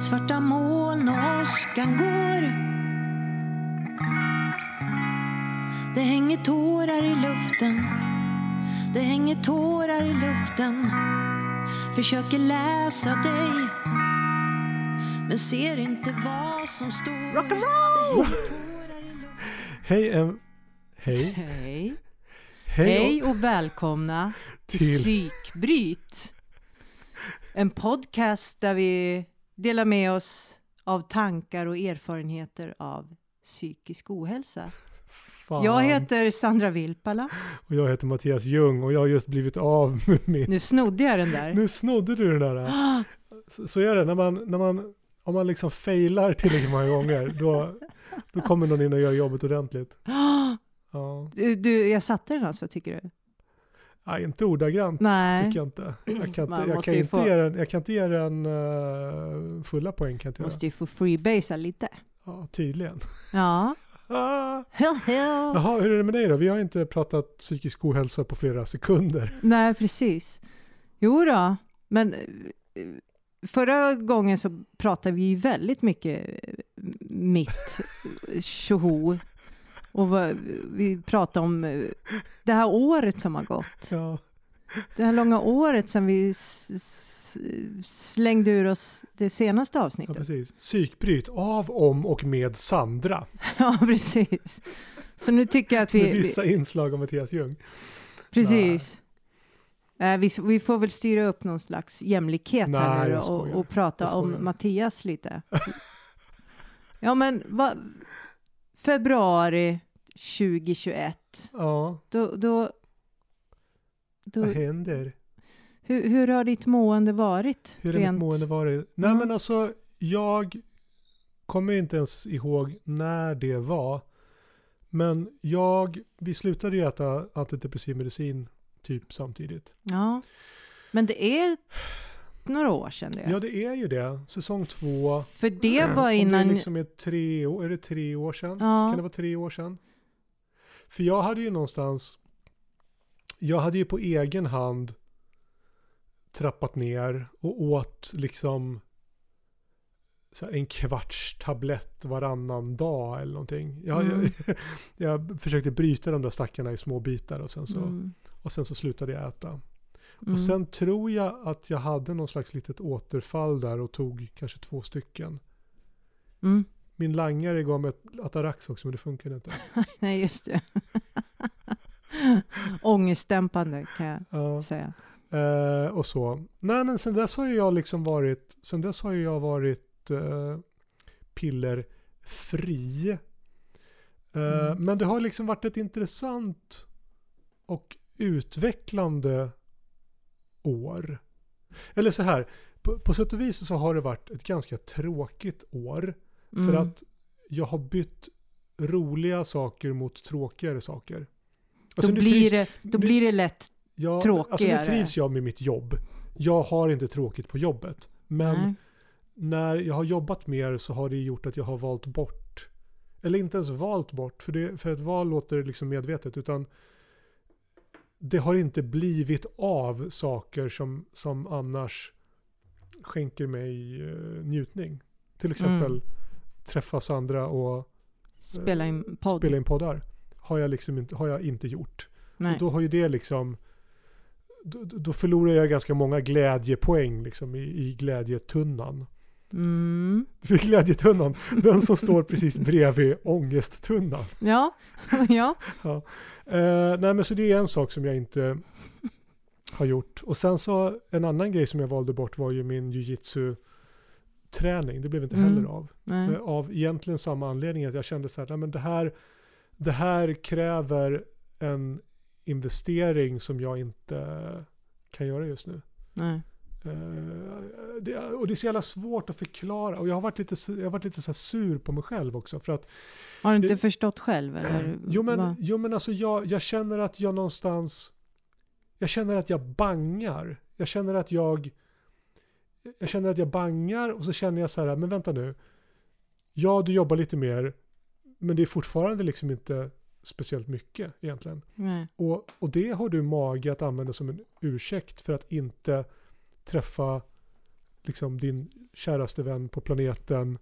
Svarta moln och åskan går. Det hänger tårar i luften. Det hänger tårar i luften. Försöker läsa dig. Men ser inte vad som står. Rock'n'roll! Hej, em, hej. Hej. Hej. Hej och välkomna till, Till- Psykbryt. En podcast där vi delar med oss av tankar och erfarenheter av psykisk ohälsa. Fan. Jag heter Sandra Vilpala. Och jag heter Mattias Ljung och jag har just blivit av med min... Nu snodde jag den där. Nu snodde du den där. Så, så är det när man, när man, om man liksom failar tillräckligt många gånger, då, då kommer någon in och gör jobbet ordentligt. Ja. Du, du, jag satte den alltså, tycker du? Nej, inte ordagrant Nej. tycker jag inte. Jag kan inte, jag kan inte, få- ge den, jag kan inte ge den eh, fulla poäng. Kan inte göra. Måste ju få freebasea lite. Ja, tydligen. Ja. Ah. Jaha, hur är det med dig då? Vi har inte pratat psykisk ohälsa på flera sekunder. Nej, precis. Jo då, men eh, förra gången så pratade vi ju väldigt mycket eh, mitt tjoho. Och vad, vi pratade om eh, det här året som har gått. Ja, Det här långa året sedan vi slängde ur oss det senaste ja avsnittet. precis. Psykbryt av, om och med Sandra. Ja, precis. Så nu tycker jag att vi... med vi vissa inslag av Mattias Ljung. Precis. Eh, vi, vi får väl styra upp någon slags jämlikhet Nej, här nu och, och prata om Mattias lite. ja men va, februari 2021, Ja, då, då, då, vad händer? hur, hur har ditt mående varit? Hur har mitt mående varit? Nej Ja. men alltså, jag kommer inte ens ihåg när det var. Men jag, vi slutade ju äta antidepressiv medicin typ samtidigt. Ja, men det är några år sedan det. Ja det är ju det. Säsong två. För det var Om det innan... liksom är tre år, är det tre år sedan? Ja. Kan det vara tre år sedan? För jag hade ju någonstans, jag hade ju på egen hand trappat ner och åt liksom en kvarts tablett varannan dag eller någonting. Jag, Mm. jag, jag försökte bryta de där stackarna i små bitar och sen så, Mm, och sen så slutade jag äta. Mm. Och sen tror jag att jag hade någon slags litet återfall där och tog kanske två stycken. Mm. Min langare gav mig ett Atarax också men det funkade inte. Nej, just det. Ångestdämpande kan jag Ja, säga. eh, och så. Nej men sen dess har jag liksom varit, sen dess har jag varit eh, pillerfri. Eh, Mm. Men det har liksom varit ett intressant och utvecklande år. Eller så här, på, på sätt och vis så har det varit ett ganska tråkigt år. För Mm. att jag har bytt roliga saker mot tråkigare saker. då, Alltså, nu blir trivs- det, då nu- blir det lätt Ja, Alltså nu tråkigare. trivs jag med mitt jobb. Jag har inte tråkigt på jobbet. Men Nej. när jag har jobbat mer så har det gjort att jag har valt bort. Eller inte ens valt bort, för, det, för ett val låter liksom medvetet. Utan det har inte blivit av saker som, som annars skänker mig eh, njutning. Till exempel Mm. träffa Sandra och spela in podd. spela in poddar. Har jag, liksom inte, har jag inte gjort. Nej. Och då har ju det liksom då, då förlorar jag ganska många glädjepoäng liksom i, i glädjetunnan. Mm. Glädjetunnan, den som står precis bredvid ångesttunnan. Ja, ja. Eh, nej men så det är en sak som jag inte har gjort. Och sen så en annan grej som jag valde bort var ju min jujitsu träning. Det blev inte Mm. heller av. Eh, Av egentligen samma anledning att jag kände så här, nej men det här, det här kräver en investering som jag inte kan göra just nu. Nej. Eh, det, och det är så jävla svårt att förklara. Och jag har varit lite, jag har varit lite så sur på mig själv också. För att, Har du inte Det- förstått själv? Eller? jo, men, Va? jo men alltså jag, jag känner att jag någonstans, jag känner att jag bangar. Jag känner att jag, jag känner att jag bangar och så känner jag så här, men vänta nu. Ja, du jobbar lite mer, men det är fortfarande liksom inte speciellt mycket egentligen. Nej. Och, och det har du mage att använda som en ursäkt för att inte träffa liksom din käraste vän på planeten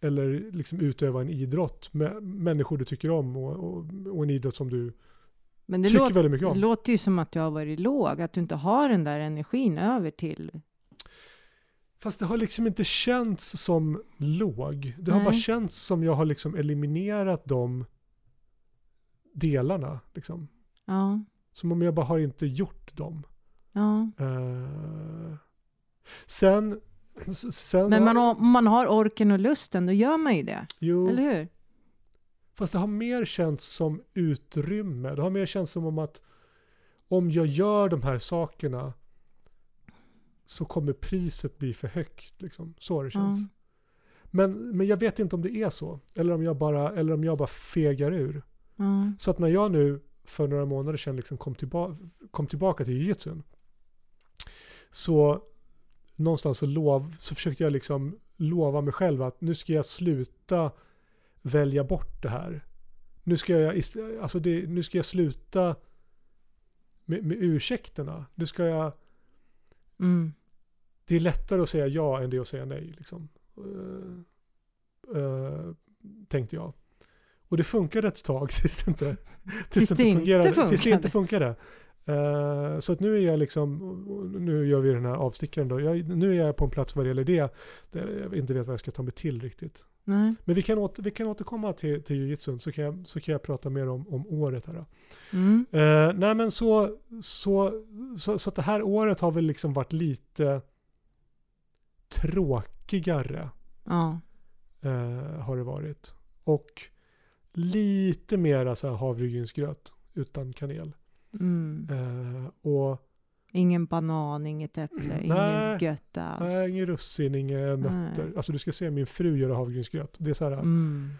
eller liksom utöva en idrott med människor du tycker om och, och, och en idrott som du Men det tycker låter, väldigt mycket det om. låter ju som att du har varit låg, att du inte har den där energin över till... Fast det har liksom inte känts som låg. Det har bara känts som jag har liksom eliminerat de delarna. Liksom. Ja, Som om jag bara har inte gjort dem. Ja. Eh, sen... sen Men man, har- om man har orken och lusten, då gör man ju det. Jo, Eller hur? fast det har mer känts som utrymme. Det har mer känts som om att om jag gör de här sakerna så kommer priset bli för högt. Liksom. Så har det Ja. känts. Men, men jag vet inte om det är så. Eller om jag bara, eller om jag bara fegar ur. Ja. Så att när jag nu för några månader sedan liksom kom, tillba kom tillbaka till jujutsun. Så någonstans så, lov, så försökte jag liksom lova mig själv att nu ska jag sluta välja bort det här. Nu ska jag, alltså det, nu ska jag sluta med, med ursäkterna. Nu ska jag, Mm. det är lättare att säga ja än det att säga nej. Liksom. Eh, eh, tänkte jag. Och det funkade ett tag tills det inte, Tills det inte fungerade. Tills det inte funkade. Eh, så att nu är jag liksom, nu gör vi den här avstickaren då. Jag, nu är jag på en plats vad det gäller det. Där jag inte vet vad jag ska ta mig till riktigt. Nej. Men vi kan, åter, vi kan återkomma till, till jujutsun så kan, jag, så kan jag prata mer om, om året här. Då. Mm. Eh, nej men så, så, så, så att det här året har väl liksom varit lite tråkigare. Ja. Eh, har det varit. Och lite mera så här havregrynsgröt utan kanel. Mm. Eh, och Ingen banan, inget äpple, Nej. inget gött alls. nej, ingen russin, inga nötter. Nej. Alltså du ska se min fru göra havregrynsgröt. Det är så här, Mm.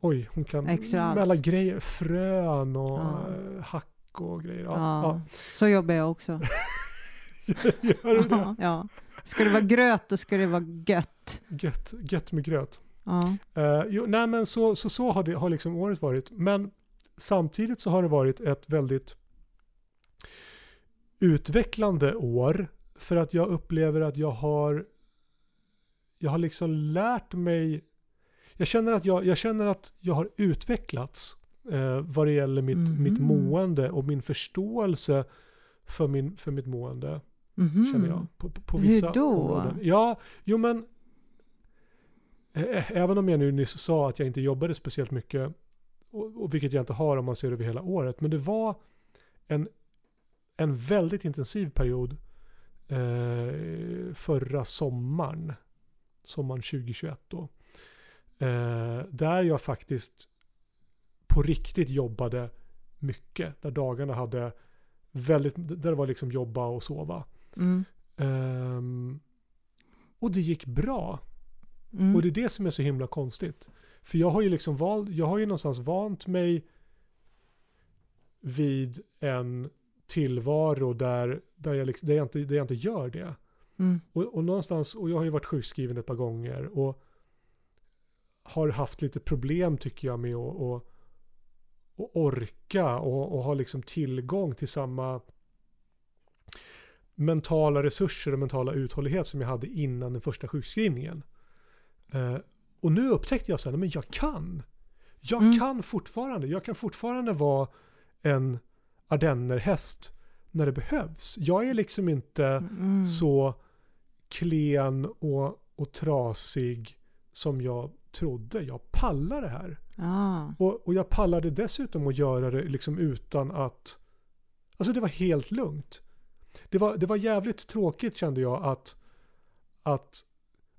oj, hon kan Extra med allt. alla grejer, frön och Ja. eh, hack och grejer. Ja. Ja, Så jobbar jag också. Gör du det? Ja. Ska det vara gröt, då ska det vara gött. Gött, gött med gröt. Ja. Eh, jo, nej men så, så, så har, det, har liksom året varit. Men samtidigt så har det varit ett väldigt utvecklande år. För att jag upplever att jag har jag har liksom lärt mig jag känner att jag, jag, känner att jag har utvecklats eh, vad det gäller mitt, Mhm. mitt mående och min förståelse för, min, för mitt mående Mhm. känner jag. På, på, på Hur vissa då? områden. Ja, jo men eh, även om jag nu nyss sa att jag inte jobbade speciellt mycket och, och vilket jag inte har om man ser över hela året. Men det var en, en väldigt intensiv period eh, förra sommaren. Sommaren 2021 då. Eh, där jag faktiskt på riktigt jobbade mycket. Där dagarna hade väldigt, där det var liksom jobba och sova. Mm. Ehm, och det gick bra. Mm. Och det är det som är så himla konstigt. För jag har ju liksom valt, jag har ju någonstans vant mig vid en tillvaro där, där, jag, liksom- där, jag, inte, där jag inte gör det. Mm. Och, och någonstans, och jag har ju varit sjukskriven ett par gånger och har haft lite problem tycker jag med att, att, att orka och, och ha liksom tillgång till samma mentala resurser och mentala uthållighet som jag hade innan den första sjukskrivningen. Eh, och nu upptäckte jag sen, men jag kan. Jag Mm. kan fortfarande. Jag kan fortfarande vara en ardennerhäst när det behövs. Jag är liksom inte Mm. så klen och, och trasig som jag trodde. Jag pallar det här. Ah. Och, och jag pallade dessutom att göra det liksom utan att... Alltså det var helt lugnt. Det var, det var jävligt tråkigt kände jag att... att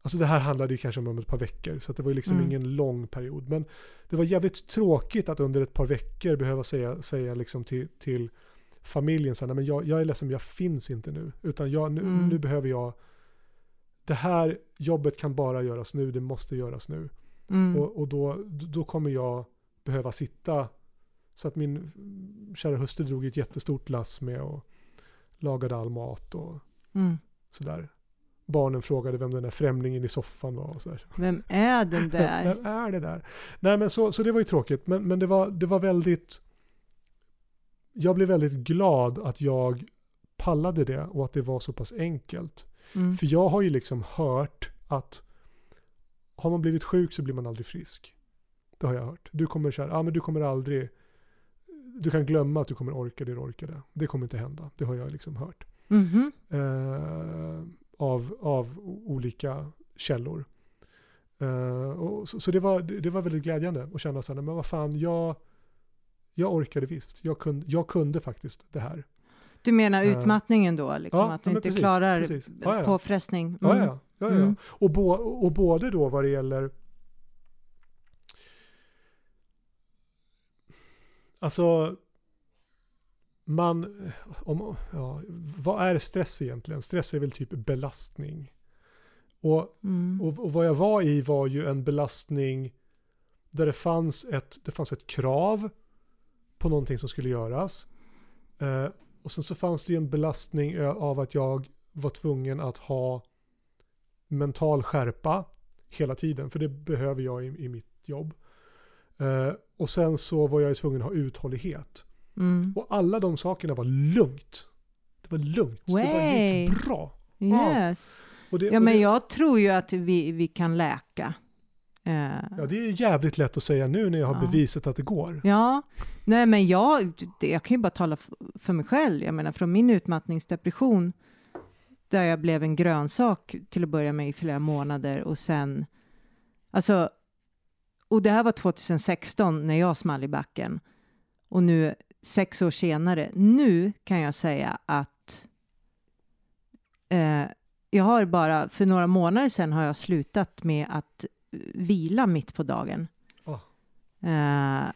alltså det här handlade ju kanske om ett par veckor så det var ju liksom Mm. ingen lång period. Men det var jävligt tråkigt att under ett par veckor behöva säga, säga liksom till, till familjen så här, "Nej, men jag, jag är ledsen men jag finns inte nu. Utan jag, nu, Mm. nu behöver jag... Det här jobbet kan bara göras nu, det måste göras nu. Mm. Och, och då, då kommer jag behöva sitta. Så att min kära hustru drog ett jättestort lass med och lagade all mat och Mm. sådär. Barnen frågade vem den där främlingen i soffan var och sådär. Vem är den där? Vem är det där? Nej men så, så det var ju tråkigt. Men, men det, var, det var väldigt... Jag blev väldigt glad att jag pallade det och att det var så pass enkelt. Mm. För jag har ju liksom hört att har man blivit sjuk så blir man aldrig frisk. Det har jag hört. Du kommer så här, ah, men du kommer aldrig, du kan glömma att du kommer orka det du orkade. Det kommer inte hända. Det har jag liksom hört. Mhm. Eh, av, av olika källor. Eh, och så så det, var, det var väldigt glädjande att känna så här, men vad fan, jag, jag orkade visst. Jag kunde, jag kunde faktiskt det här. Du menar Eh, utmattningen då? Liksom, ja, att ja, du inte precis, klarar precis. Ja, ja. påfrestning? Ja, Mm. ja. ja, ja. Mm. Och, bo, och både då vad det gäller Alltså man, om, ja, vad är stress egentligen? Stress är väl typ belastning. Och, Mm. och, och vad jag var i var ju en belastning där det fanns ett, det fanns ett krav på någonting som skulle göras. Eh, och sen så fanns det ju en belastning av att jag var tvungen att ha mental skärpa hela tiden. För det behöver jag i, i mitt jobb. Eh, och sen så var jag ju tvungen att ha uthållighet. Mm. Och alla de sakerna var lugnt. Det var lugnt. Det bara Way. gick bra. Yes. Och det, Ja, men det, jag tror ju att vi, vi kan läka. Eh, ja, det är jävligt lätt att säga nu när jag har Ja. bevisat att det går. Ja, nej men jag, det- jag kan ju bara tala för mig själv. Jag menar från min utmattningsdepression där jag blev en grönsak till att börja med i flera månader och sen, alltså, och det här var 2016 när jag small i backen och nu sex år senare, nu kan jag säga att eh, jag har bara, för några månader sedan har jag slutat med att vila mitt på dagen. Ah. Eh,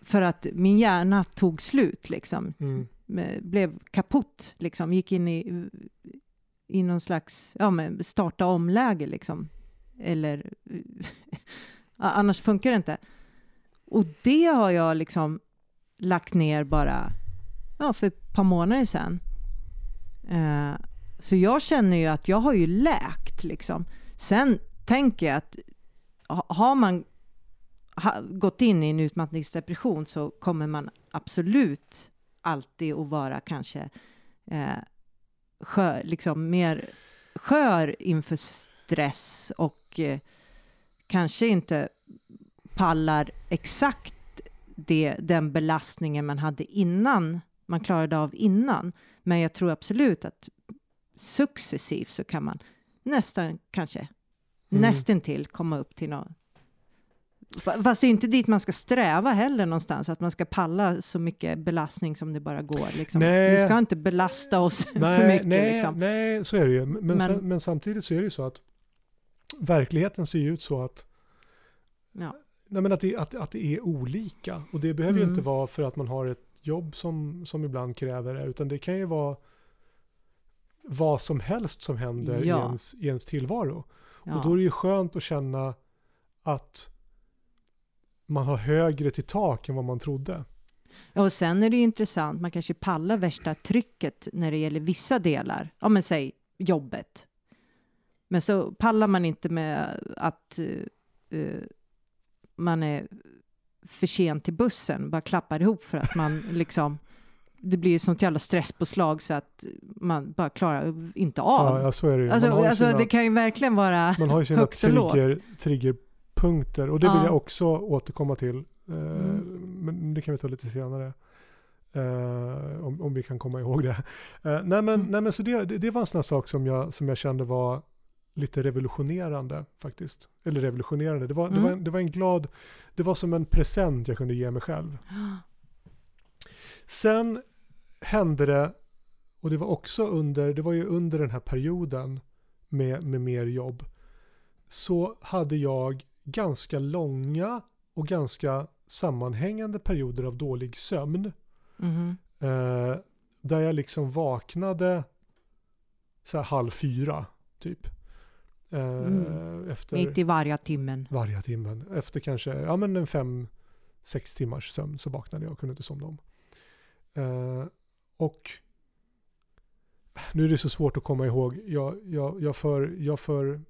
för att min hjärna tog slut liksom. Mm. Blev kaputt liksom. Gick in i, i någon slags, ja men starta om-läge liksom. Eller, annars funkar det inte. Och det har jag liksom lagt ner bara, ja för ett par månader sedan. Eh, så jag känner ju att jag har ju läkt liksom. Sen tänker jag att har man ha, gått in i en utmattningsdepression så kommer man absolut alltid att vara kanske eh, skör, liksom mer skör inför stress och eh, kanske inte pallar exakt det, den belastningen man hade innan, man klarade av innan. Men jag tror absolut att successivt så kan man nästan kanske Mm. nästintill komma upp till något. Fa- Fast det är inte dit man ska sträva heller någonstans, att man ska palla så mycket belastning som det bara går. Liksom. Vi ska inte belasta oss för Nej, mycket. nej, liksom. nej, så är det ju. Men, Men- sen, men samtidigt så är det ju så att verkligheten ser ju ut så att, Ja. Nej men att, det, att, att det är olika. Och det behöver ju Mm. inte vara för att man har ett jobb som, som ibland kräver det, utan det kan ju vara vad som helst som händer i, Ja. ens, i ens tillvaro. Ja. Och då är det ju skönt att känna att man har högre till tak än vad man trodde. Ja, och sen är det ju intressant, man kanske pallar värsta trycket när det gäller vissa delar, ja men säg jobbet. Men så pallar man inte med att eh, man är för sent till bussen, bara klappar ihop för att man liksom, det blir sånt jävla stresspåslag så att man bara klarar inte av. Ja, så är det ju. alltså, ju alltså sina, det kan ju verkligen vara, man har ju sina trigger, triggerpunkter. Och det vill Ja. jag också återkomma till. Eh, Mm. Men det kan vi ta lite senare. Eh, om, om vi kan komma ihåg det. Eh, nej, men, Mm. nej men så det, det, det var en sån här sak som jag, som jag kände var lite revolutionerande faktiskt. Eller revolutionerande. Det var, det, Mm. var en, det var en glad, det var som en present jag kunde ge mig själv. Sen hände det, och det var också under, det var ju under den här perioden med, med mer jobb, så hade jag ganska långa och ganska sammanhängande perioder av dålig sömn. Mhm. Eh, där jag liksom vaknade så här halv fyra typ. Eh, Mm. Efter mitt i varje timmen. varje timmen. Efter kanske ja, men en fem, sex timmars sömn så vaknade jag och kunde inte somna om. Eh, och nu är det så svårt att komma ihåg. Jag, jag, jag, för, jag, för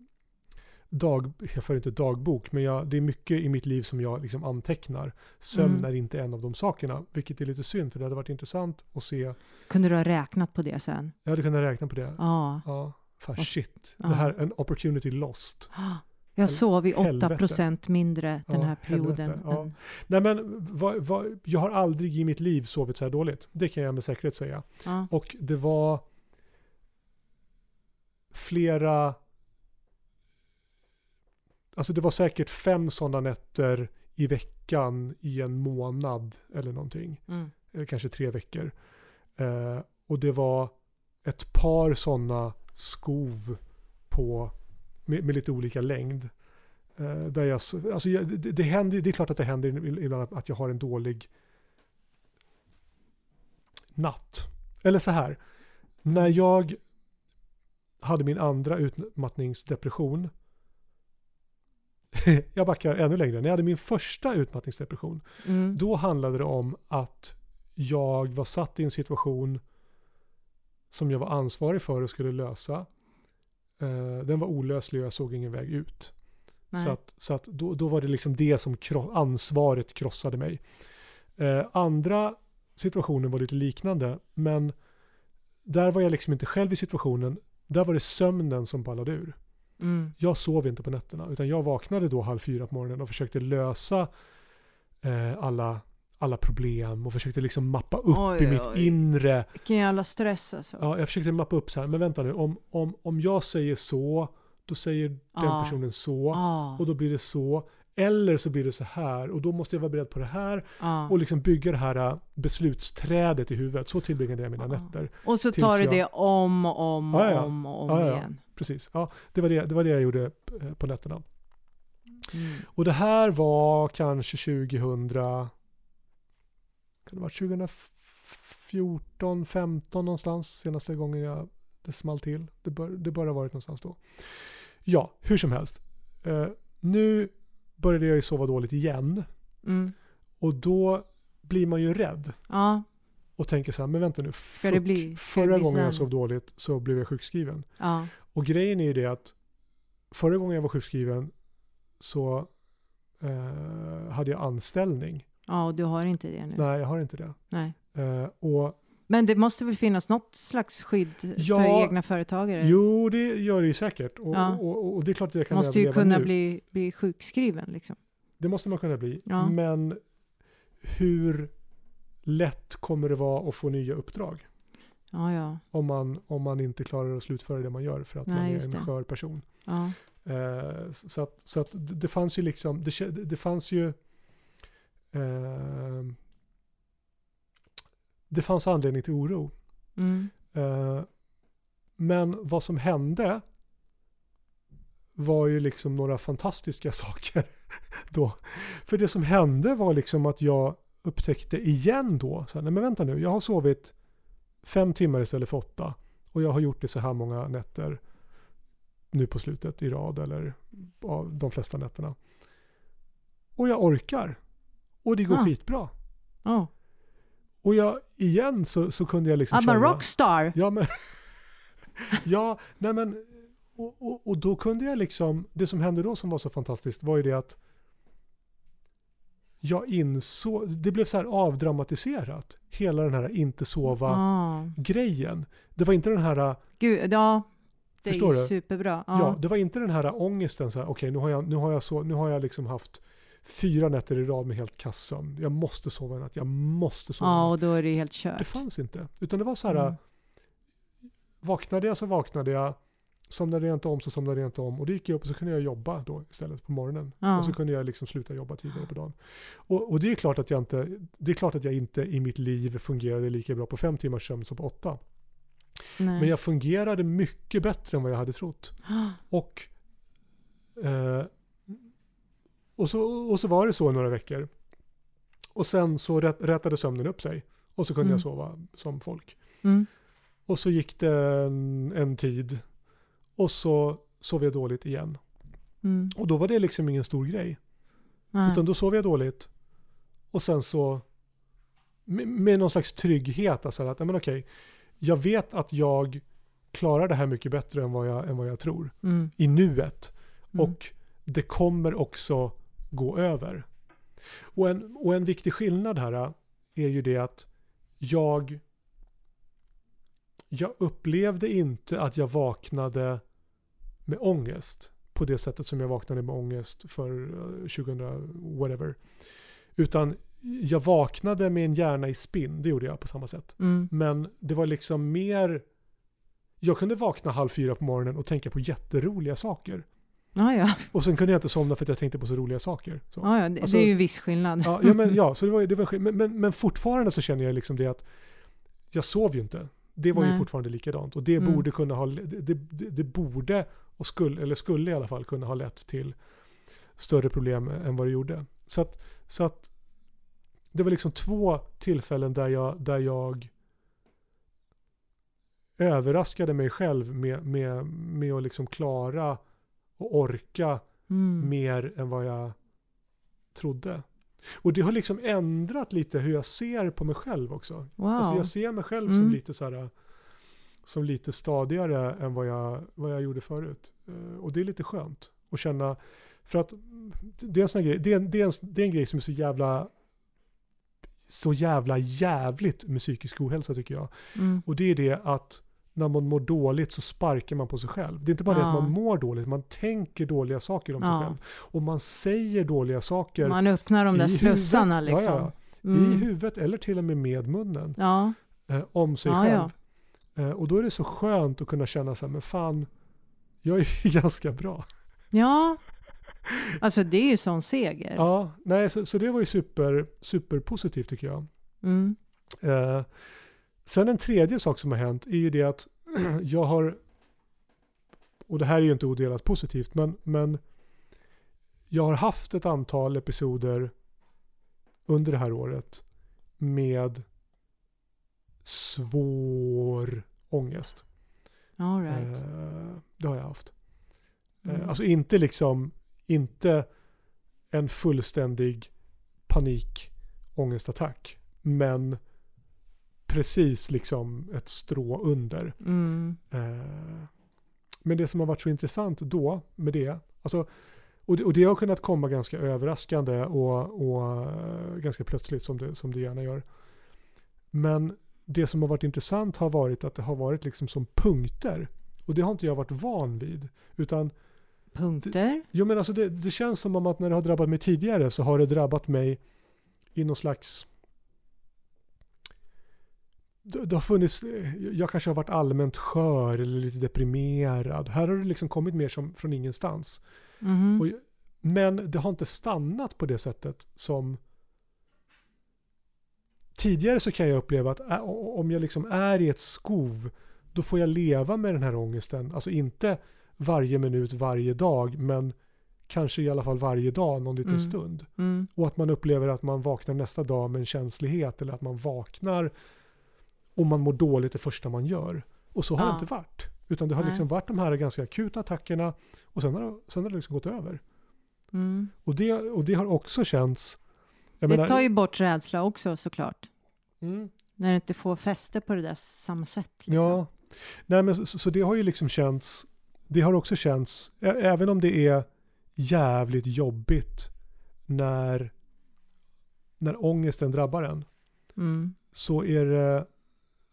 dag, jag för inte dagbok, men jag, det är mycket i mitt liv som jag liksom antecknar. Sömn Mm. är inte en av de sakerna, vilket är lite synd, för det hade varit intressant att se. Kunde du ha räknat på det sen? Jag hade kunnat räkna på det. Ja. Ja, Fan shit, ja. det här är en opportunity lost. Jag sov i 8 helvete. procent mindre den Ja, här perioden. ja. än- Nej men vad, vad, jag har aldrig i mitt liv sovit så här dåligt. Det kan jag med säkerhet säga. ja. Och det var flera... Alltså det var säkert fem sådana nätter i veckan i en månad eller någonting. Mm. Eller kanske tre veckor. Eh, och det var ett par sådana skov på, med, med lite olika längd. Eh, där jag, så- alltså jag, det, det, händer, det är klart att det händer ibland att jag har en dålig natt. Eller så här. När jag hade min andra utmattningsdepression. jag backar ännu längre. När jag hade min första utmattningsdepression. Mm. Då handlade det om att jag var satt i en situation som jag var ansvarig för och skulle lösa. Eh, den var olöslig och jag såg ingen väg ut. Nej. Så, att, så att då, då var det liksom det som kro- ansvaret krossade mig. Eh, andra situationer var lite liknande men där var jag liksom inte själv i situationen. Där var det sömnen som ballade ur. Mm. Jag sov inte på nätterna utan jag vaknade då halv fyra på morgonen och försökte lösa eh, alla, alla problem och försökte liksom mappa upp Oj, i mitt oj. inre. Vilken jävla stress alltså. Ja, jag försökte mappa upp så här, men vänta nu, om, om, om jag säger så, då säger den Ja. personen så Ja, och då blir det så. Eller så blir det så här och då måste jag vara beredd på det här ja. och liksom bygga det här äh, beslutsträdet i huvudet. Så tillbringade jag mina nätter. Och så tar du jag- det om och om och Ja, ja. om och om Ja, ja. igen. Precis, ja, det, var det, det var det jag gjorde eh, på nätterna. Mm. Och det här var kanske 2000, kan det vara 2014, 15 någonstans senaste gången jag, det small till. Det bör, det bör ha varit någonstans då. Ja, hur som helst. Eh, nu började jag ju sova dåligt igen Mm. och då blir man ju rädd Ja, och tänker så här, men vänta nu. Ska det bli- ska det förra bli gången jag sov dåligt så blev jag sjukskriven. ja. Och grejen är ju det att förra gången jag var sjukskriven så eh, hade jag anställning. Ja, och du har inte det nu. Nej, jag har inte det. Nej. Eh, och Men det måste väl finnas något slags skydd Ja, för egna företagare? jo, det gör det ju säkert. Och, Ja. och, och, det är klart att jag kan måste ju kunna nu. bli, bli sjukskriven liksom. Det måste man kunna bli. Ja. Men hur lätt kommer det vara att få nya uppdrag? Ja, Om man, om man inte klarar att slutföra det man gör för att man Nej, är just en det. skör person. Eh, så att, så att det fanns ju liksom, det, det fanns ju eh, det fanns anledning till oro. Mm. Eh, men vad som hände var ju liksom några fantastiska saker då. För det som hände var liksom att jag upptäckte igen då, så här, nej men vänta nu, jag har sovit fem timmar istället för åtta och jag har gjort det så här många nätter nu på slutet i rad eller av de flesta nätterna. Och jag orkar. Och det går Ah. skitbra. Oh. Och jag, igen så, så kunde jag liksom I'm a rockstar! Ja, men... ja, nej men... Och, och, och då kunde jag liksom... Det som hände då som var så fantastiskt var ju det att jag insåg... Det blev så här avdramatiserat. Hela den här inte Ja. sova-grejen. Det var inte den här... Gud, ja. Det Förstår är ju du? superbra. Ja. Ja. det var inte den här ångesten så här, okej nu har jag, nu har jag, så, nu har jag liksom haft fyra nätter i rad med helt kassömn. Jag måste sova en natt, jag måste sova ja, och då är det helt Det kört. fanns inte. Utan det var så här, Mm. vaknade jag så vaknade jag, somnade jag inte om så somnade jag inte om. Och då gick jag upp och så kunde jag jobba då istället på morgonen. Ja. Och så kunde jag liksom sluta jobba tidigare på dagen. Och, och det, är klart att jag inte, det är klart att jag inte i mitt liv fungerade lika bra på fem timmars sömn som på åtta. Nej. Men jag fungerade mycket bättre än vad jag hade trott. Och, eh, och, så, och så var det så några veckor. Och sen så rät, rätade sömnen upp sig. Och så kunde Mm. jag sova som folk. Mm. Och så gick det en, en tid. Och så sov jag dåligt igen. Mm. Och då var det liksom ingen stor grej. Nej. Utan då sov jag dåligt. Och sen så med, med någon slags trygghet. Alltså att, men okej, jag vet att jag klarar det här mycket bättre än vad jag, än vad jag tror. Mm. I nuet. Mm. Och det kommer också gå över. Och en, och en viktig skillnad här är ju det att jag jag upplevde inte att jag vaknade med ångest på det sättet som jag vaknade med ångest för eh, 2000 whatever. Utan jag vaknade med en hjärna i spinn, det gjorde jag på samma sätt. Mm. Men det var liksom mer... Jag kunde vakna halv fyra på morgonen och tänka på jätteroliga saker. Ja, ja. Och sen kunde jag inte somna för att jag tänkte på så roliga saker. Så. ja, ja det, Alltså- det är ju viss skillnad. Ja, ja, men, ja så det var, det var, men, men, men fortfarande så känner jag liksom det att jag sov ju inte. Det var ju Nej. fortfarande likadant. Och det Mm. borde kunna ha, det, det, det borde, och skulle, eller skulle i alla fall kunna ha lett till större problem än vad det gjorde. Så att, så att det var liksom två tillfällen där jag, där jag överraskade mig själv med, med, med att liksom klara och orka Mm. mer än vad jag trodde. Och det har liksom ändrat lite hur jag ser på mig själv också. Wow. Alltså jag ser mig själv som Mm. lite så här, som lite stadigare än vad jag, vad jag gjorde förut. Eh, Och det är lite skönt att känna, för att det är en sån grej, det är en, det är en, det är en grej som är så jävla så jävla jävligt med psykisk ohälsa tycker jag. Mm. Och det är det att när man mår dåligt så sparkar man på sig själv. Det är inte bara det Ja. att man mår dåligt, man tänker dåliga saker om sig Ja. själv. Och man säger dåliga saker Man öppnar de där slussarna huvudet, liksom. ja, Mm. i huvudet eller till och med med munnen eh, om sig själv. Eh, och då är det så skönt att kunna känna så här, men fan, jag är ju ganska bra. ja. Alltså det är ju sån seger. Ja, nej, så, så det var ju super, super positivt tycker jag. Mm. Eh, sen en tredje sak som har hänt är ju det att jag har, och det här är ju inte odelat positivt, men, men jag har haft ett antal episoder under det här året med svår ångest. All right. Eh, det har jag haft. Eh, Mm. Alltså inte liksom, inte en fullständig panikångestattack. Men precis liksom ett strå under. Mm. Eh, Men det som har varit så intressant då med det, alltså, och det, och det har kunnat komma ganska överraskande och, och eh, ganska plötsligt som det, som det gärna gör. Men det som har varit intressant har varit att det har varit liksom som punkter. Och det har inte jag varit van vid. Utan, Punkter? jo men alltså det, det känns som om att när det har drabbat mig tidigare så har det drabbat mig i någon slags det, har funnits, jag kanske har varit allmänt skör eller lite deprimerad. Här har det liksom kommit mer som från ingenstans. Mhm. Och, men det har inte stannat på det sättet som Tidigare så kan jag uppleva att ä- om jag liksom är i ett skov då får jag leva med den här ångesten. Alltså inte varje minut varje dag men kanske i alla fall varje dag någon liten Mm. stund. Mm. Och att man upplever att man vaknar nästa dag med en känslighet eller att man vaknar och man mår dåligt det första man gör. Och så har det Ja. inte varit. Utan det har Nej. liksom varit de här ganska akuta attackerna och sen har, det- sen har det liksom gått över. Mm. Och det, och det har också känts... Det menar- tar ju bort rädsla också såklart. mm, När det inte får fäste på det där samma sätt. Liksom. Ja. Nej, men så, så det har ju liksom känts... Det har också känts, ä- även om det är jävligt jobbigt när, när ångesten drabbar en, Mm. så, är det,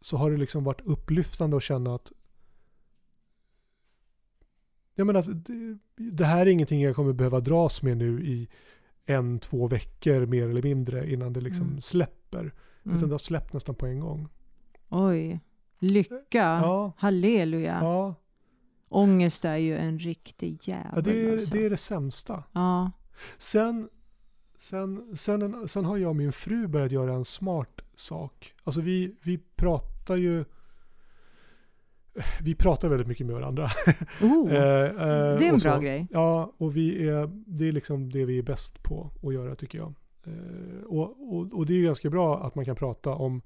så har det liksom varit upplyftande att känna att jag menar att det, det här är ingenting jag kommer behöva dras med nu i en, två veckor mer eller mindre innan det liksom Mm. släpper. Utan Mm. det har släppt nästan på en gång. Oj. Lycka. Ja, Halleluja. ja, Ångest är ju en riktig jävel. ja det, är, alltså. det är det sämsta. Ja. Sen, sen, sen, sen har jag och min fru börjat göra en smart sak. Alltså vi, vi pratar ju vi pratar väldigt mycket med varandra. Oh, Eh, eh, det är en och bra så. grej. Ja, och vi är, det är liksom det vi är bäst på att göra tycker jag. Eh, och, och, och det är ganska bra att man kan prata om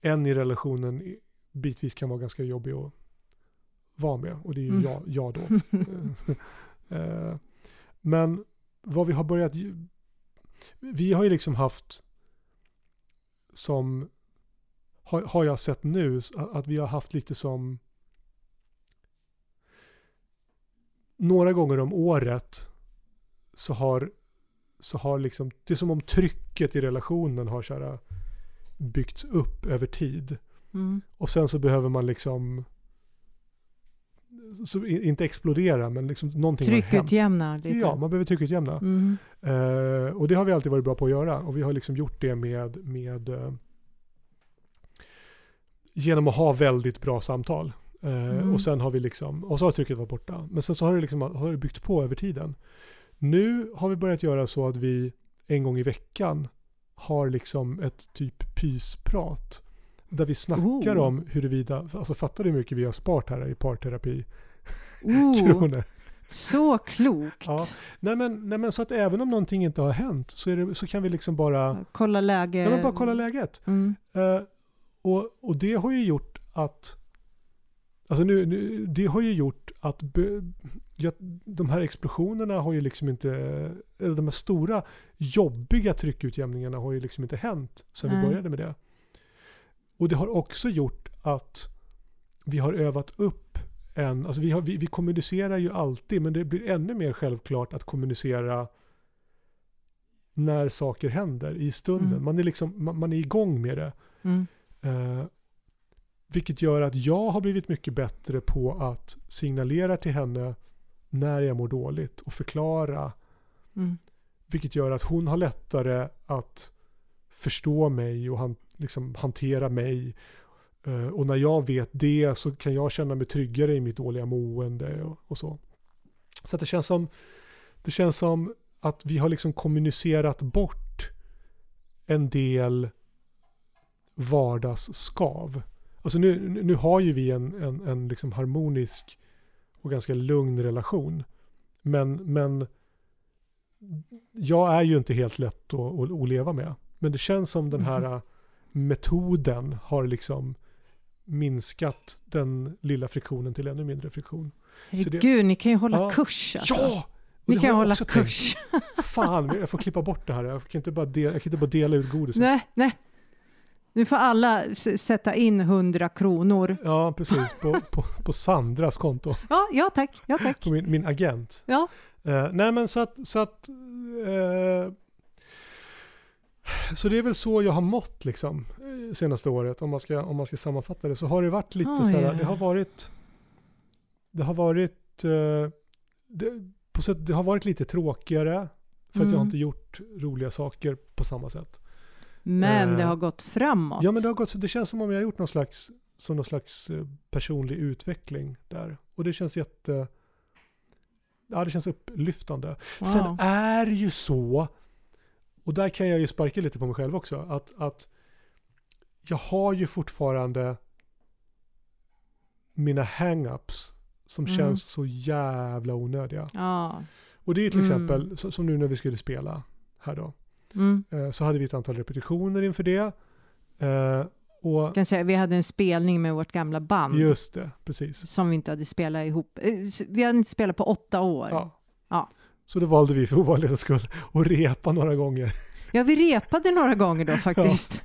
en i relationen bitvis kan vara ganska jobbig att vara med. Och det är ju Mm. jag, jag då. Eh, Men vad vi har börjat... Vi har ju liksom haft som... Har, har jag sett nu att vi har haft lite som... Några gånger om året så har, så har liksom... Det är som om trycket i relationen har så här, byggts upp över tid. Mm. Och sen så behöver man liksom så inte explodera men liksom någonting. Tryckutjämna lite. Ja, man behöver tryckutjämna. Mm. Eh, och det har vi alltid varit bra på att göra. Och vi har liksom gjort det med, med eh, genom att ha väldigt bra samtal. Eh, Mm. Och sen har vi liksom, och så har trycket varit borta. Men sen så har det liksom har det byggt på över tiden. Nu har vi börjat göra så att vi en gång i veckan har liksom ett typ pysprat. Där vi snackar Oh. om huruvida, alltså fattar du hur mycket vi har sparat här i parterapi? Kronor. så klokt. Ja. Nej men, nej men så att även om någonting inte har hänt så, det, så kan vi liksom bara, Kolla läge. ja, men bara kolla läget. Mm. Eh, och, och det har ju gjort att Alltså nu, nu, det har ju gjort att be, ja, de här explosionerna har ju liksom inte, eller de här stora jobbiga tryckutjämningarna har ju liksom inte hänt sedan vi Nej. började med det. Och det har också gjort att vi har övat upp en, alltså vi, har, vi, vi kommunicerar ju alltid men det blir ännu mer självklart att kommunicera när saker händer i stunden. Mm. Man, är liksom, man, man är igång med det. Mm. Eh, vilket gör att jag har blivit mycket bättre på att signalera till henne när jag mår dåligt och förklara. Mm. Vilket gör att hon har lättare att förstå mig och han, liksom, hantera mig. Eh, och när jag vet det så kan jag känna mig tryggare i mitt dåliga mående och, och så. Så det känns som det känns som att vi har liksom kommunicerat bort en del vardagsskav. Alltså nu, nu har ju vi en, en, en liksom harmonisk och ganska lugn relation. Men, men jag är ju inte helt lätt att, att, leva med. Men det känns som den här Mhm. Metoden har liksom minskat den lilla friktionen till ännu mindre friktion. Så det- ni kan ju hålla Ja. kurs alltså. Ja! Ni kan hålla också tänkt. kurs. Fan, jag får klippa bort det här. Jag kan inte bara dela, jag kan inte bara dela ut godiset. nej, nej. Nu får alla sätta in 100 kronor. Ja, precis. På, på, på Sandras konto. Ja, ja tack. Ja, tack. På min, min agent. Ja. Eh, nej men så att... Så, att eh, så det är väl så jag har mått liksom eh, senaste året om man ska, om man ska sammanfatta det. Så har det varit lite Ah, så här, ja. det har varit... Det har varit... Eh, det, på sätt, det har varit lite tråkigare. För att jag har Mm. inte gjort roliga saker på samma sätt. Men det Eh, har gått framåt. Ja men det har gått, det känns som om jag har gjort någon slags, som någon slags personlig utveckling där. Och det känns jätte... Ja det känns upplyftande. Wow. Sen är det ju så, och där kan jag ju sparka lite på mig själv också, att, att jag har ju fortfarande mina hang-ups som Mm. känns så jävla onödiga. Ja. Och det är ju till Mm. exempel, som nu när vi skulle spela här då, Mm. eh, så hade vi ett antal repetitioner inför det. Eh, och kan säga, vi hade en spelning med vårt gamla band Just det, precis. som vi inte hade spelat ihop. Eh, Vi hade inte spelat på åtta år. Ja. Ja. Så då valde vi för ovanlighetens skull att repa några gånger. Ja, vi repade några gånger då faktiskt.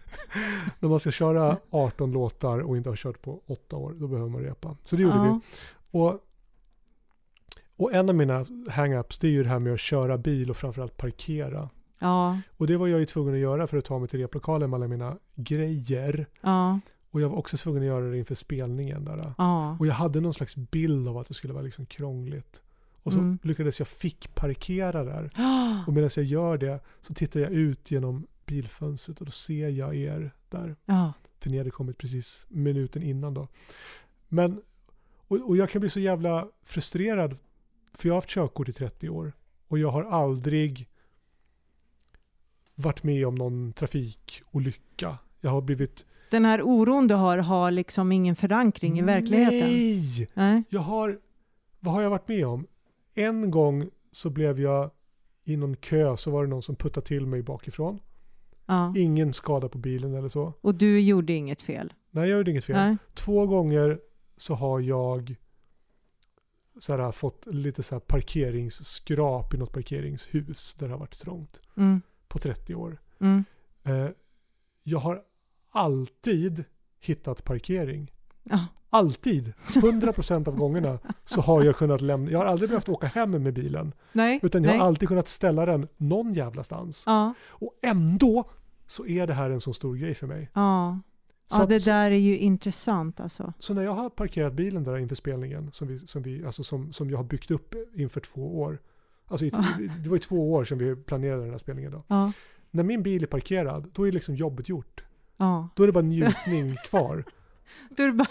När man ska köra 18 låtar och inte har kört på 8 år, då behöver man repa. Så det gjorde Ja. vi. Och, och en av mina hang-ups det är ju det här med att köra bil och framförallt parkera. Ja, Och det var jag ju tvungen att göra för att ta mig till replokalen med alla mina grejer. ja, Och jag var också tvungen att göra det inför spelningen där. ja. Och jag hade någon slags bild av att det skulle vara liksom krångligt. Och så Mm. lyckades jag fick parkera där. Och medan jag gör det så tittar jag ut genom bilfönstret och då ser jag er där. Ja, För ni hade kommit precis minuten innan då. Men, och, och jag kan bli så jävla frustrerad. För jag har haft körkort i 30 år. Och jag har aldrig varit med om någon trafikolycka. Jag har blivit... den här oron du har har liksom ingen förankring i verkligheten. Nej! Nej. Jag har... Vad har jag varit med om? En gång så blev jag i någon kö så var det någon som puttade till mig bakifrån. Ja. Ingen skada på bilen eller så. Och du gjorde inget fel? Nej, jag gjorde inget fel. Nej. Två gånger så har jag så här, fått lite så här parkeringsskrap i något parkeringshus där det har varit trångt Mm. på 30 år. Mm. Eh, jag har alltid hittat parkering. Ja. Alltid! 100% av gångerna så har jag kunnat lämna. Jag har aldrig behövt åka hem med bilen. Nej. Utan jag Nej. har alltid kunnat ställa den någon jävla stans. Ja. Och ändå så är det här en så stor grej för mig. Ja. Så, Ja, att- det där är ju intressant alltså. så när jag har parkerat bilen där inför spelningen, som, vi, som, vi, alltså som, som jag har byggt upp inför två år. Alltså i, Ja. det var ju två år sedan vi planerade den här spelningen. Då. Ja, När min bil är parkerad, då är liksom jobbet gjort. Då är det bara njutning kvar. Då är det bara,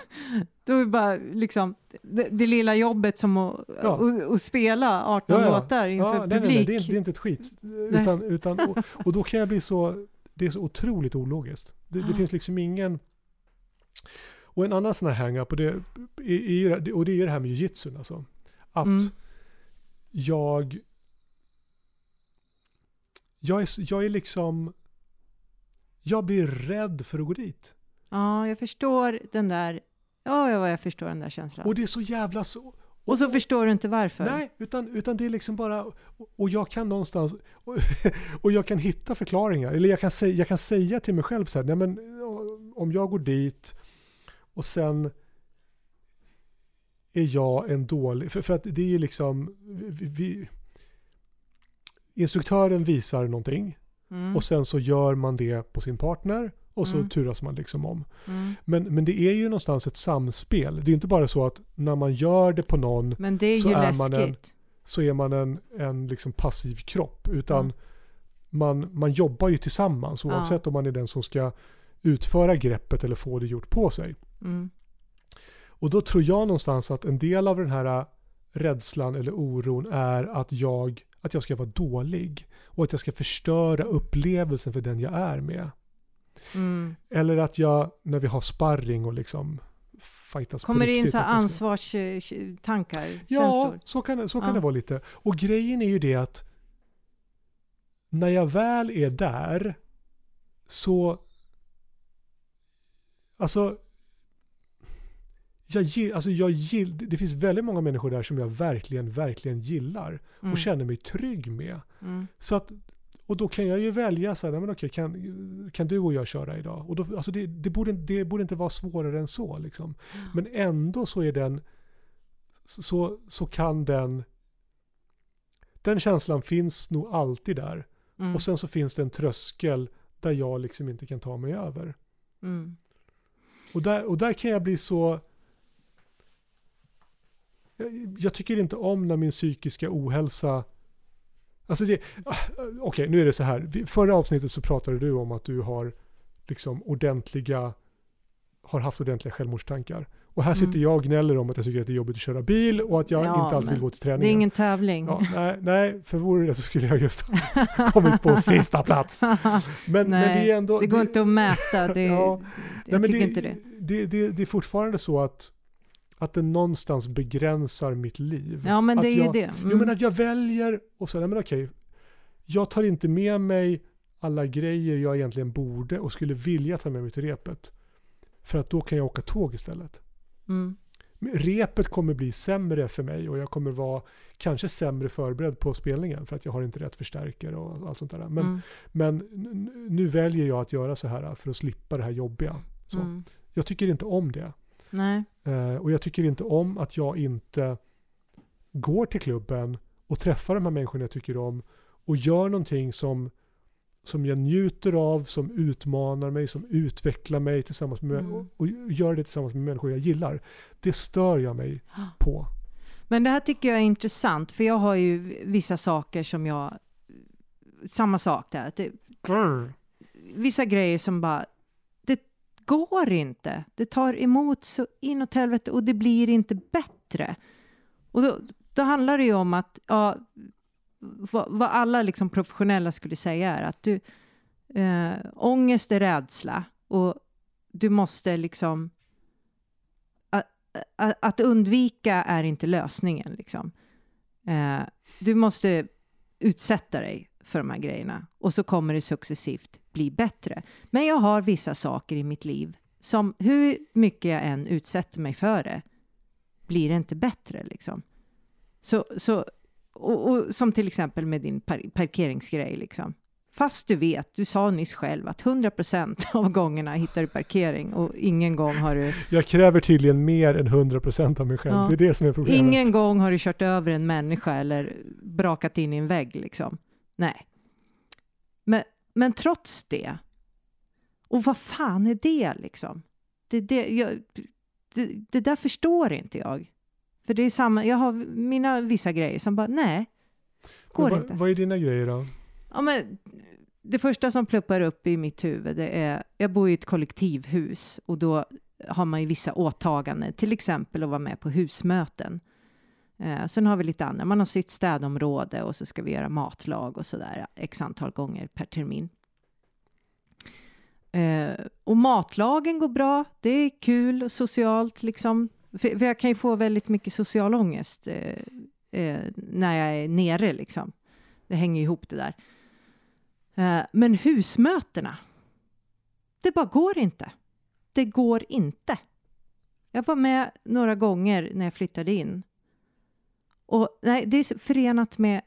då är det bara liksom det, det lilla jobbet som att, Ja. spela 18 Ja, ja. låtar inför Ja, nej, nej, publik. nej, det, är, det är inte ett skit. Utan, utan, och, och då kan jag bli så, det är så otroligt ologiskt. Det, det finns liksom ingen... Och en annan sån här hang-up, och det, är, är, och det är det här med jujitsun alltså. Att Mm. jag... Jag är, jag är liksom... Jag blir rädd för att gå dit. Ja, jag förstår den där, ja, ja, jag förstår den där känslan. Och Och, det är så jävla så... så förstår du inte varför. Nej, utan, utan det är liksom bara... Och, och jag kan någonstans... Och, och jag kan hitta förklaringar. Eller jag kan, säga, jag kan säga till mig själv så här, nej men om jag går dit och sen är jag en dålig... För, för att det är ju liksom... Vi, vi, instruktören visar någonting Mm, och sen så gör man det på sin partner och så Mm. turas man liksom om. mm. Men, men det är ju någonstans ett samspel. Det är inte bara så att när man gör det på någon Men det är Så ju är man en- så är man en, en liksom passiv kropp. Utan Ja. man, man jobbar ju tillsammans Ja. oavsett om man är den som ska utföra greppet eller få det gjort på sig. Mm. Och då tror jag någonstans att en del av den här rädslan eller oron är att jag, att jag ska vara dålig. Och att jag ska förstöra upplevelsen för den jag är med. Mm. Eller att jag, när vi har sparring och liksom fightas Kommer det in så ansvarstankar, Ja, känslor? så kan, så kan Ja. det vara lite. Och grejen är ju det att när jag väl är där så... Alltså... Jag, gill- alltså jag gill, det finns väldigt många människor där som jag verkligen, verkligen gillar Mm. och känner mig trygg med. Mm. Så att, och då kan jag ju välja så här, men okej, kan, kan du och jag köra idag? Och då, alltså det, det, borde, det borde inte vara svårare än så. Liksom. Men ändå så är den, så, så kan den, den känslan finns nog alltid där. Mm. Och sen så finns det en tröskel där jag liksom inte kan ta mig över. Mm. Och där, och där kan jag bli så... Jag, jag tycker inte om när min psykiska ohälsa... Alltså det... ah, Okej, nu är det så här. Förra avsnittet så pratade du om att du har liksom ordentliga... Har haft ordentliga självmordstankar. Och här sitter Mm. jag och gnäller om att jag tycker att det är jobbigt att köra bil och att jag Ja, inte alltid vill gå till Det är träningen. ingen tävling. Ja, nej, nej, för vore det så skulle jag just ha kommit på sista plats. Men, men det Nej, är ändå... det går inte att mäta. Det, Ja, jag Nej, tycker det, inte det. Det, det, det är fortfarande så att, att det någonstans begränsar mitt liv. Ja, men att det är jag, ju det. Mm. Jo, men att jag väljer och så, nej, men okej, jag tar inte med mig alla grejer jag egentligen borde och skulle vilja ta med mig till repet. För att då kan jag åka tåg istället. mm. Men Repet kommer bli sämre för mig och jag kommer vara kanske sämre förberedd på spelningen för att jag har inte rätt förstärkare och allt sånt där. Men, mm. men nu väljer jag att göra så här för att slippa det här jobbiga. Så. Mm. Jag tycker inte om det. Nej. Eh, och jag tycker inte om att jag inte går till klubben och träffar de här människorna jag tycker om och gör någonting som, som jag njuter av, som utmanar mig, som utvecklar mig tillsammans med Mm. och, gör det tillsammans med människor jag gillar. Det stör jag mig på. Men det här tycker jag är intressant, för jag har ju vissa saker som jag... Samma sak där. Det, vissa grejer som bara... Det går inte. Det tar emot så inåt helvete och det blir inte bättre. Och då, då handlar det ju om att... Ja, vad, vad alla liksom professionella skulle säga är att du... Eh, ångest är rädsla och du måste liksom... Att, att, att undvika är inte lösningen. Liksom. Eh, du måste utsätta dig för de här grejerna och så kommer det successivt bli bättre. Men jag har vissa saker i mitt liv som hur mycket jag än utsätter mig för det blir det inte bättre liksom. Så, så, och, och som till exempel med din par parkeringsgrej liksom. Fast du vet, du sa nyss själv att 100% av gångerna hittar du parkering och ingen gång har du, Jag kräver tydligen mer än 100% av mig själv. Ja. Det är det som är problemet. ingen gång har du kört över en människa eller brakat in i en vägg liksom. Nej. Men, men trots det, Och vad fan är det liksom? Det, det, jag, det, det där förstår inte jag. För det är samma, jag har mina vissa grejer som bara, nej, går Men inte. vad, är dina grejer då? Ja, men det första som pluppar upp i mitt huvud det är, jag bor i ett kollektivhus och då har man ju vissa åtaganden, till exempel att vara med på husmöten. Eh, sen har vi lite andra, man har sitt städområde och så ska vi göra matlag och sådär x antal gånger per termin. Eh, och matlagen går bra, det är kul och socialt liksom. För, för jag kan ju få väldigt mycket social ångest eh, eh, när jag är nere liksom. Det hänger ihop det där. Eh, men husmötena, det bara går inte. Det går inte. Jag var med några gånger när jag flyttade in. Och nej, det är förenat med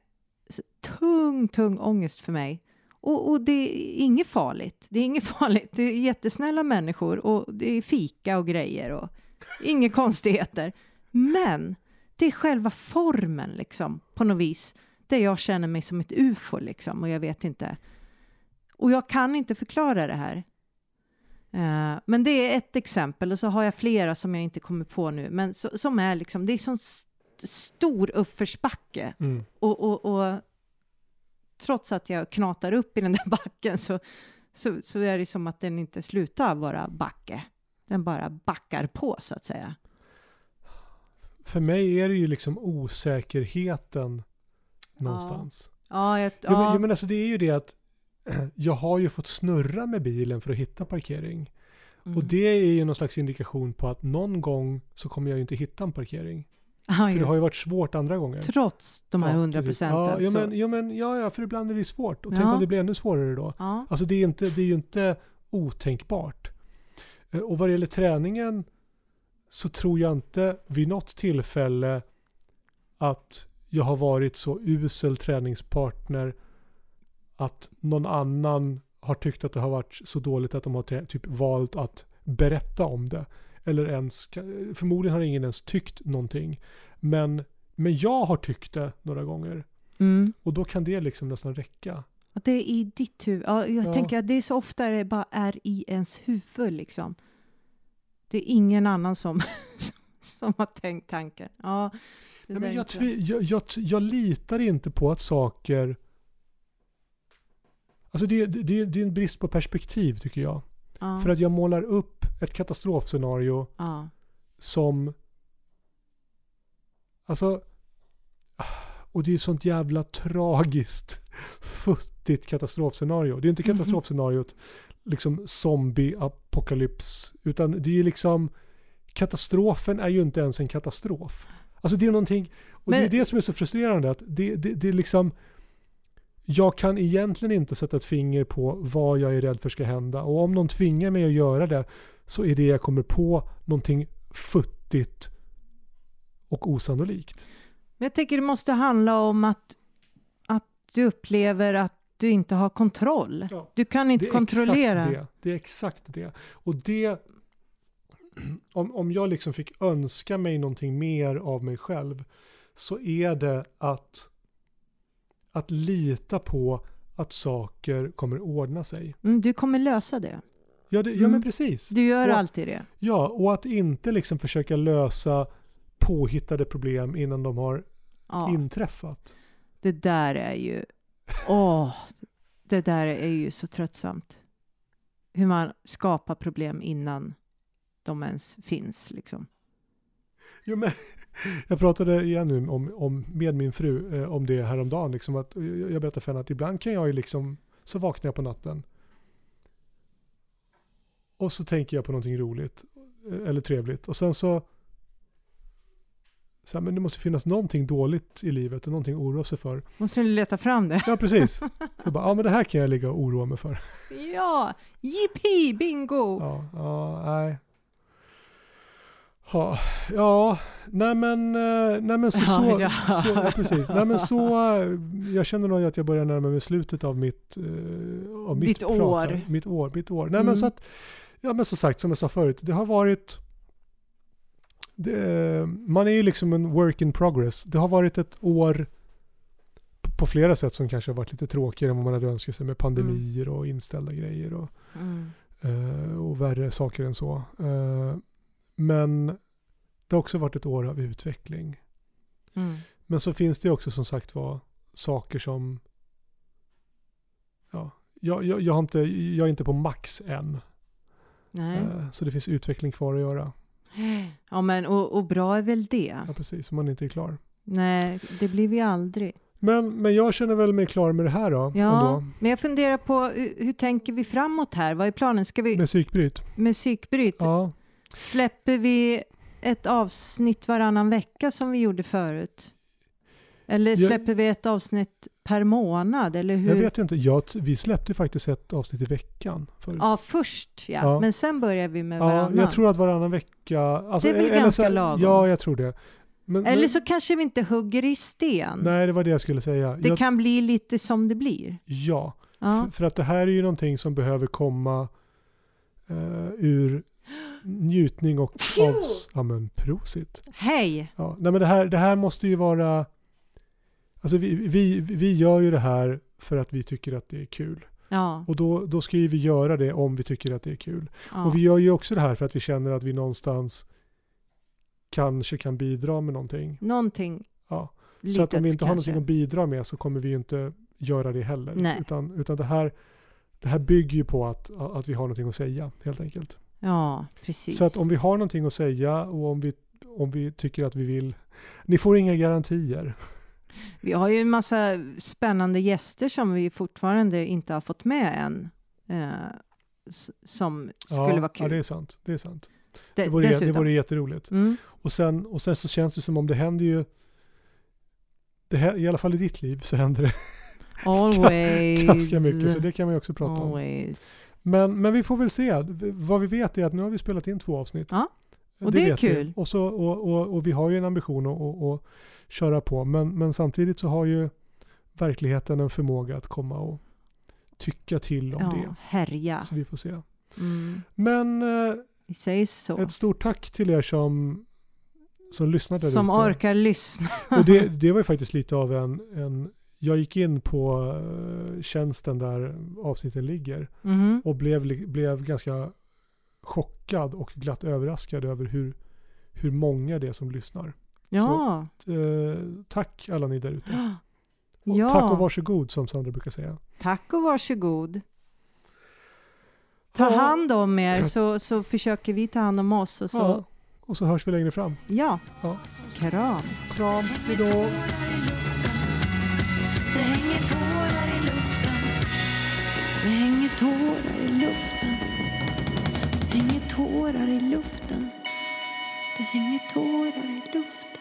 tung, tung ångest för mig. Och, och det är inget farligt. Det är inget farligt. Det är jättesnälla människor och det är fika och grejer och inga konstigheter. Men det är själva formen liksom på något vis där jag känner mig som ett ufo liksom och jag vet inte. Och jag kan inte förklara det här. Uh, men det är ett exempel och så har jag flera som jag inte kommer på nu, men så, som är liksom, det är sån stor uppförsbacke Mm. och, och, och trots att jag knatar upp i den där backen så, så, så är det som att den inte slutar vara backe. Den bara backar på så att säga. För mig är det ju liksom osäkerheten någonstans. Ja, jag, Jo, men, ja. jo, men alltså det är ju det att jag har ju fått snurra med bilen för att hitta parkering. Mm. Och det är ju någon slags indikation på att någon gång så kommer jag ju inte hitta en parkering. Ja, För det har ju varit svårt andra gånger. Trots de här Ja, hundra precis. procenten. Ja, ja, men, ja, men, ja, ja, för ibland är det svårt. Och tänk om det blir ännu svårare då. Alltså det är, inte, det är ju inte otänkbart. Eh, Och vad det gäller träningen så tror jag inte vid något tillfälle att jag har varit så usel träningspartner att någon annan har tyckt att det har varit så dåligt att de har typ valt att berätta om det. Eller ens, förmodligen har ingen ens tyckt någonting. Men, men jag har tyckt det några gånger. Mm. Och då kan det liksom nästan räcka. Att det är i ditt huvud. Ja, jag Ja. tänker att det är så ofta det bara är i ens huvud liksom. Det är ingen annan som, som har tänkt tanken. Ja, Nej, men jag, jag, jag, jag litar inte på att saker... Alltså det, det, det är en brist på perspektiv tycker jag. Ja, För att jag målar upp ett katastrofscenario ja. som... Alltså... Och det är sånt jävla tragiskt futtigt katastrofscenario. Det är inte Mhm. katastrofscenariot liksom zombie-apokalyps. Utan det är liksom... Katastrofen är ju inte ens en katastrof. Alltså det är någonting... Och det är Men- det som är så frustrerande. Att det, det, det är liksom... Jag kan egentligen inte sätta ett finger på vad jag är rädd för ska hända. Och om någon tvingar mig att göra det så är det jag kommer på någonting futtigt och osannolikt. Men jag tänker det måste handla om att, att du upplever att du inte har kontroll. Ja. Du kan inte det kontrollera. Exakt det. det är exakt det. Och det... Om, om jag liksom fick önska mig någonting mer av mig själv så är det att, att lita på att saker kommer ordna sig. Mm, du kommer lösa det. Ja, det, ja Mm. men precis. Du gör Och- alltid det. Ja, och att inte liksom försöka lösa påhittade problem innan de har Ja, inträffat. det där är ju... Åh, det där är ju så tröttsamt. Hur man skapar problem innan de ens finns. Liksom. Jo, men, jag pratade igen nu om, om, med min fru eh, om det häromdagen. Liksom att, jag jag berättade för henne att ibland kan jag ju liksom, så vaknar jag på natten. Och så tänker jag på någonting roligt. eh, Eller trevligt. Och sen så, så här, men det måste finnas någonting dåligt i livet och någonting att oroa sig för. Måste du leta fram det? Ja, precis. Så bara, ja men det här kan jag ligga och oroa mig för. Ja! Jippi! Bingo! Ja, ja nej. Ja, ja, nej men, eh, nej men så, Ja, så, ja. så, ja precis. Nej men så, jag känner nog att jag börjar närma mig slutet av mitt, eh, av mitt Ditt prat år. Mitt år, mitt år. Nej Mm. men så att, ja men som sagt, som jag sa förut, det har varit, det, man är ju liksom en work in progress. Det har varit ett år på flera sätt som kanske har varit lite tråkigare än vad man hade önskat sig med pandemier och inställda grejer och Mm. eh, och värre saker än så. Men det har också varit ett år av utveckling. Mm. Men så finns det också som sagt var saker som ja, jag, jag, jag, har inte, jag är inte på max än. Nej. Eh, Så det finns utveckling kvar att göra. Ja, men och, och bra är väl det? Ja, precis, om man inte är klar. Nej, det blir vi aldrig. Men, men jag känner väl mig klar med det här då. Ja, Ändå. men jag funderar på hur, hur tänker vi framåt här? Vad är planen? Ska vi Med psykbryt. med psykbryt? Ja, Släpper vi ett avsnitt varannan vecka som vi gjorde förut? Eller Jag- släpper vi ett avsnitt per månad? Eller hur? jag vet inte. Jag, vi släppte faktiskt ett avsnitt i veckan förut. Ja, först ja. Ja. Men sen börjar vi med Ja, varannan. jag tror att varannan vecka... Alltså, Det är väl eller ganska så- lagom? Ja, jag tror det. Men, Eller men, så kanske vi inte hugger i sten. Nej, det var det jag skulle säga. Det jag, kan bli lite som det blir. Ja, Ja. För, för att det här är ju någonting som behöver komma eh, ur njutning och av... Ja men prosit. Hej! Ja, nej men det här, det här måste ju vara... Alltså vi, vi, vi gör ju det här för att vi tycker att det är kul. Ja, Och då, då ska ju vi göra det om vi tycker att det är kul. ja. Och vi gör ju också det här för att vi känner att vi någonstans kanske kan bidra med någonting. Någonting Ja. litet Så att om vi inte har kanske. någonting att bidra med så kommer vi ju inte göra det heller. Nej. Utan, utan det, här, det här bygger ju på att, att vi har någonting att säga helt enkelt. Ja, precis. Så att om vi har någonting att säga och om vi, om vi tycker att vi vill... Ni får inga garantier. Vi har ju en massa spännande gäster som vi fortfarande inte har fått med än. Eh, som skulle ja, vara kul. Ja, det är sant. Det är sant. De- Det vore, det vore jätteroligt. Mm. Och sen, och sen så känns det som om det händer ju... Det här, I alla fall i ditt liv så händer det Always. ganska mycket. Så det kan man ju också prata om. Men, men vi får väl se. Vad vi vet är att nu har vi spelat in två avsnitt. Ja, och det är vet vi. kul. Och, så, och, och, och vi har ju en ambition att, att, att köra på. Men, men samtidigt så har ju verkligheten en förmåga att komma och tycka till om Ja, det. härja. Så vi får se. Mm. Men eh, ett stort tack till er som, som lyssnade där Som ute. orkar lyssna. Och det, det var ju faktiskt lite av en, en jag gick in på eh, tjänsten där avsnitten ligger Mhm. och blev, blev ganska chockad och glatt överraskad över hur, hur många det är som lyssnar. Ja. Eh, tack alla ni där ute. Och Ja. Tack och varsågod som Sandra brukar säga. Tack och varsågod. Ta Ja. hand om er så, så försöker vi ta hand om oss. Och så, Ja. Och så hörs vi längre fram. ja. Ja. Kram. Kram, hejdå! Det hänger tårar i luften. Det hänger tårar i luften. Det hänger tårar i luften. Det hänger tårar i luften.